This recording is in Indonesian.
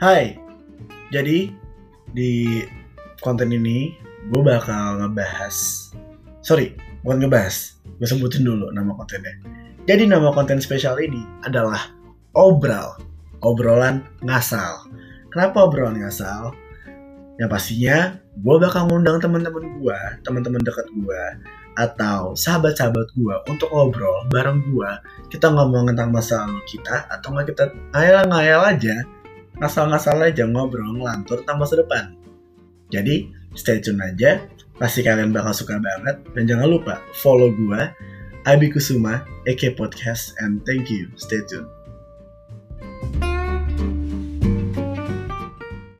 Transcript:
Hai, jadi di konten ini gue bakal ngebahas, sorry, bukan ngebahas, gue sebutin dulu nama kontennya. Jadi nama konten spesial ini adalah Obral, obrolan ngasal. Kenapa obrolan ngasal? Yang pastinya gue bakal ngundang teman-teman gue, teman-teman dekat gue, atau sahabat-sahabat gue untuk ngobrol bareng gue. Kita ngomong tentang masa lalu kita, atau nggak kita ngayal-ngayal aja, ngasal-ngasal aja ngobrol ngelantur tentang masa depan. Jadi stay tune aja, pasti kalian bakal suka banget. Dan jangan lupa follow gue, Abi Kusuma, AK Podcast, and thank you. Stay tuned.